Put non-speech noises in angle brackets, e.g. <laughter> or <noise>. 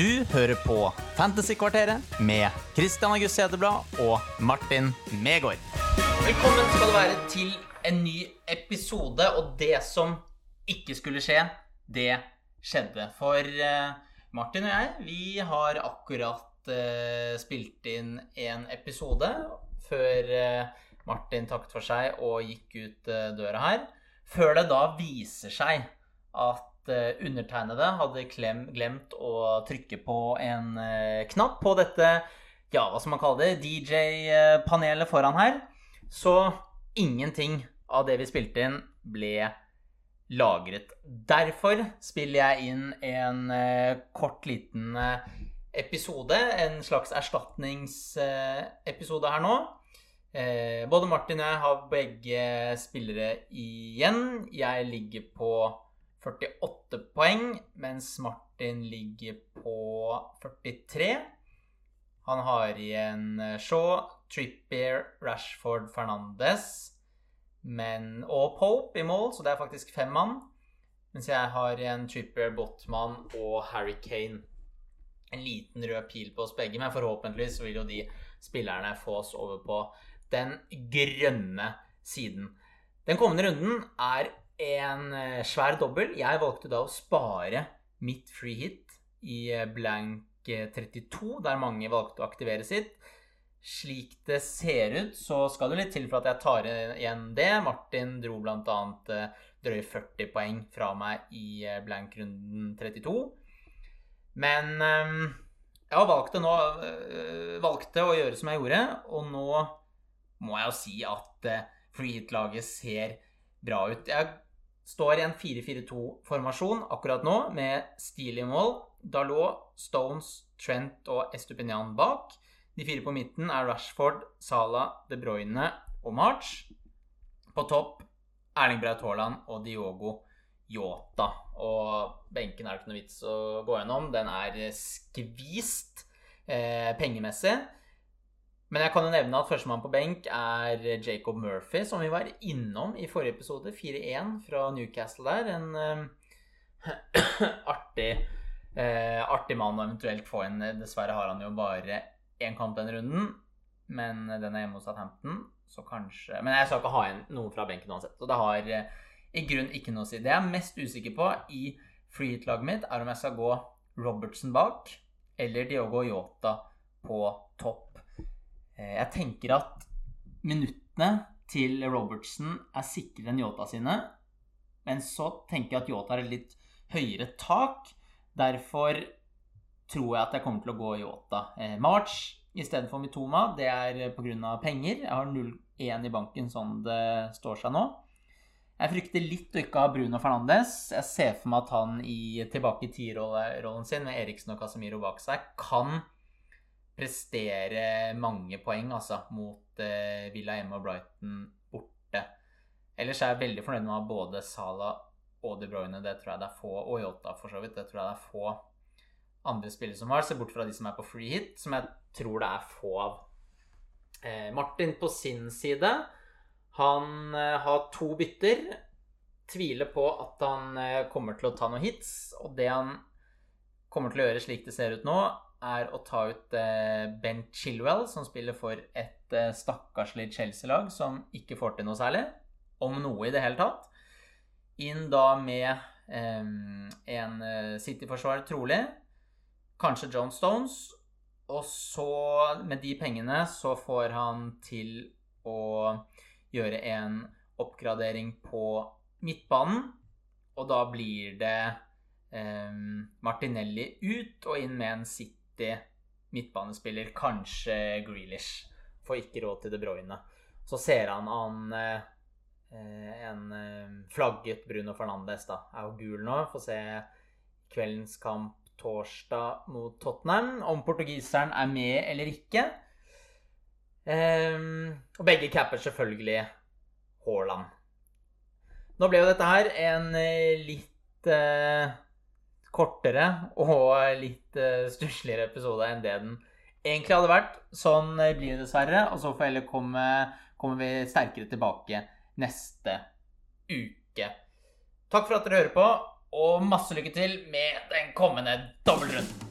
Du hører på Fantasykvarteret med Christian August Hedeblad og Martin Megaard. Velkommen skal du være til en ny episode, og det som ikke skulle skje, det skjedde. For eh, Martin og jeg, vi har akkurat eh, spilt inn en episode før eh, Martin takket for seg og gikk ut døra her. Før det da viser seg at eh, undertegnede hadde klem, glemt å trykke på en eh, knapp på dette, ja, hva skal man kalle det, DJ-panelet foran her. Så ingenting av det vi spilte inn, ble lagret. Derfor spiller jeg inn en eh, kort, liten episode, en slags erstatningsepisode her nå. Både Martin og jeg har begge spillere igjen. Jeg ligger på 48 poeng, mens Martin ligger på 43. Han har igjen eh, Shaw, Trippier, Rashford, Fernandes men, og Pope i mål, så det er faktisk fem mann. Mens jeg har igjen Trippier, Botman og Harry Kane. En liten rød pil på oss begge, men forhåpentligvis vil jo de spillerne få oss over på den grønne siden. Den kommende runden er en eh, svær dobbel. Jeg valgte da å spare mitt free hit i eh, blank eh, 32, der mange valgte å aktivere sitt. Slik det ser ut, så skal det litt til for at jeg tar igjen det. Martin dro bl.a. drøye 40 poeng fra meg i eh, blank-runden 32. Men eh, jeg valgte, nå, eh, valgte å gjøre som jeg gjorde, og nå må jeg jo si at eh, free hit-laget ser bra ut. Jeg står i en 4-4-2-formasjon akkurat nå, med Steele i mål, Dalot, Stones, Trent og Estupinian bak. De fire på midten er Rashford, Salah, De Bruyne og March. På topp Erling Braut Haaland og Diogo Yota. Og benken er det ikke noe vits å gå gjennom. Den er skvist eh, pengemessig. Men jeg kan jo nevne at førstemann på benk er Jacob Murphy, som vi var innom i forrige episode. 4-1 fra Newcastle der. En uh, <clears throat> artig, uh, artig mann å eventuelt få inn. Dessverre har han jo bare én kamp den runden, men den er hjemme hos Southampton, så kanskje Men jeg skal ikke ha inn noen fra benken uansett, så det har uh, i grunn ikke noe å si. Det jeg er mest usikker på i free hit-laget mitt, er om jeg skal gå Robertsen bak eller Diogo Yota på topp. Eh, Jeg tenker at minuttene til Robertson er sikrere enn Yota sine, men så tenker jeg at Yota har et litt høyere tak. Derfor tror jeg at jeg kommer til å gå Yota. Eh, March istedenfor Mitoma, det er pga. penger. Jeg har 0-1 i banken sånn det står seg nå. Jeg frykter litt å ikke ha Bruno Fernandes. Jeg ser for meg at han i tilbake i tierrollen sin med Eriksen og Casemiro bak seg kan prestere mange poeng altså, mot eh, Villa hjemme og Brighton borte. Ellers er jeg veldig fornøyd med å ha både Salah og De Bruyne. Det tror jeg det er få, og Yota for så vidt. Det tror jeg det er få andre spillere som har, se bort fra de som er på free hit, som jeg tror det er få av. Eh, Martin på sin side, han eh, har to bytter. Tviler på at han eh, kommer til å ta noen hits, og det han kommer til å gjøre slik det ser ut nå, er å ta ut eh, Ben Chilwell, som spiller for et eh, stakkarslig Chelsea-lag som ikke får til noe særlig, om noe i det hele tatt. Inn da med eh, en eh, City-forsvarer, trolig. Kanskje John Stones. Og så, med de pengene, så får han til å gjøre en oppgradering på midtbanen. Og da blir det Martinelli ut og inn med en City midtbanespiller, kanskje Grealish. Får ikke råd til De Bruyne. Så ser han an eh, en eh, flagget Bruno Fernandes, da. Er jo gul nå. Får se kveldens kamp torsdag mot Tottenham. Om portugiseren er med eller ikke. Ehm, og begge capper selvfølgelig Haaland. Nå ble jo dette her en eh, litt eh, kortere og litt eh, stussligere episode enn det den egentlig hadde vært. Sånn eh, blir det dessverre. Og så får heller komme, kommer vi sterkere tilbake neste uke. Takk for at dere hører på, og masse lykke til med den kommende dobbeltrunden.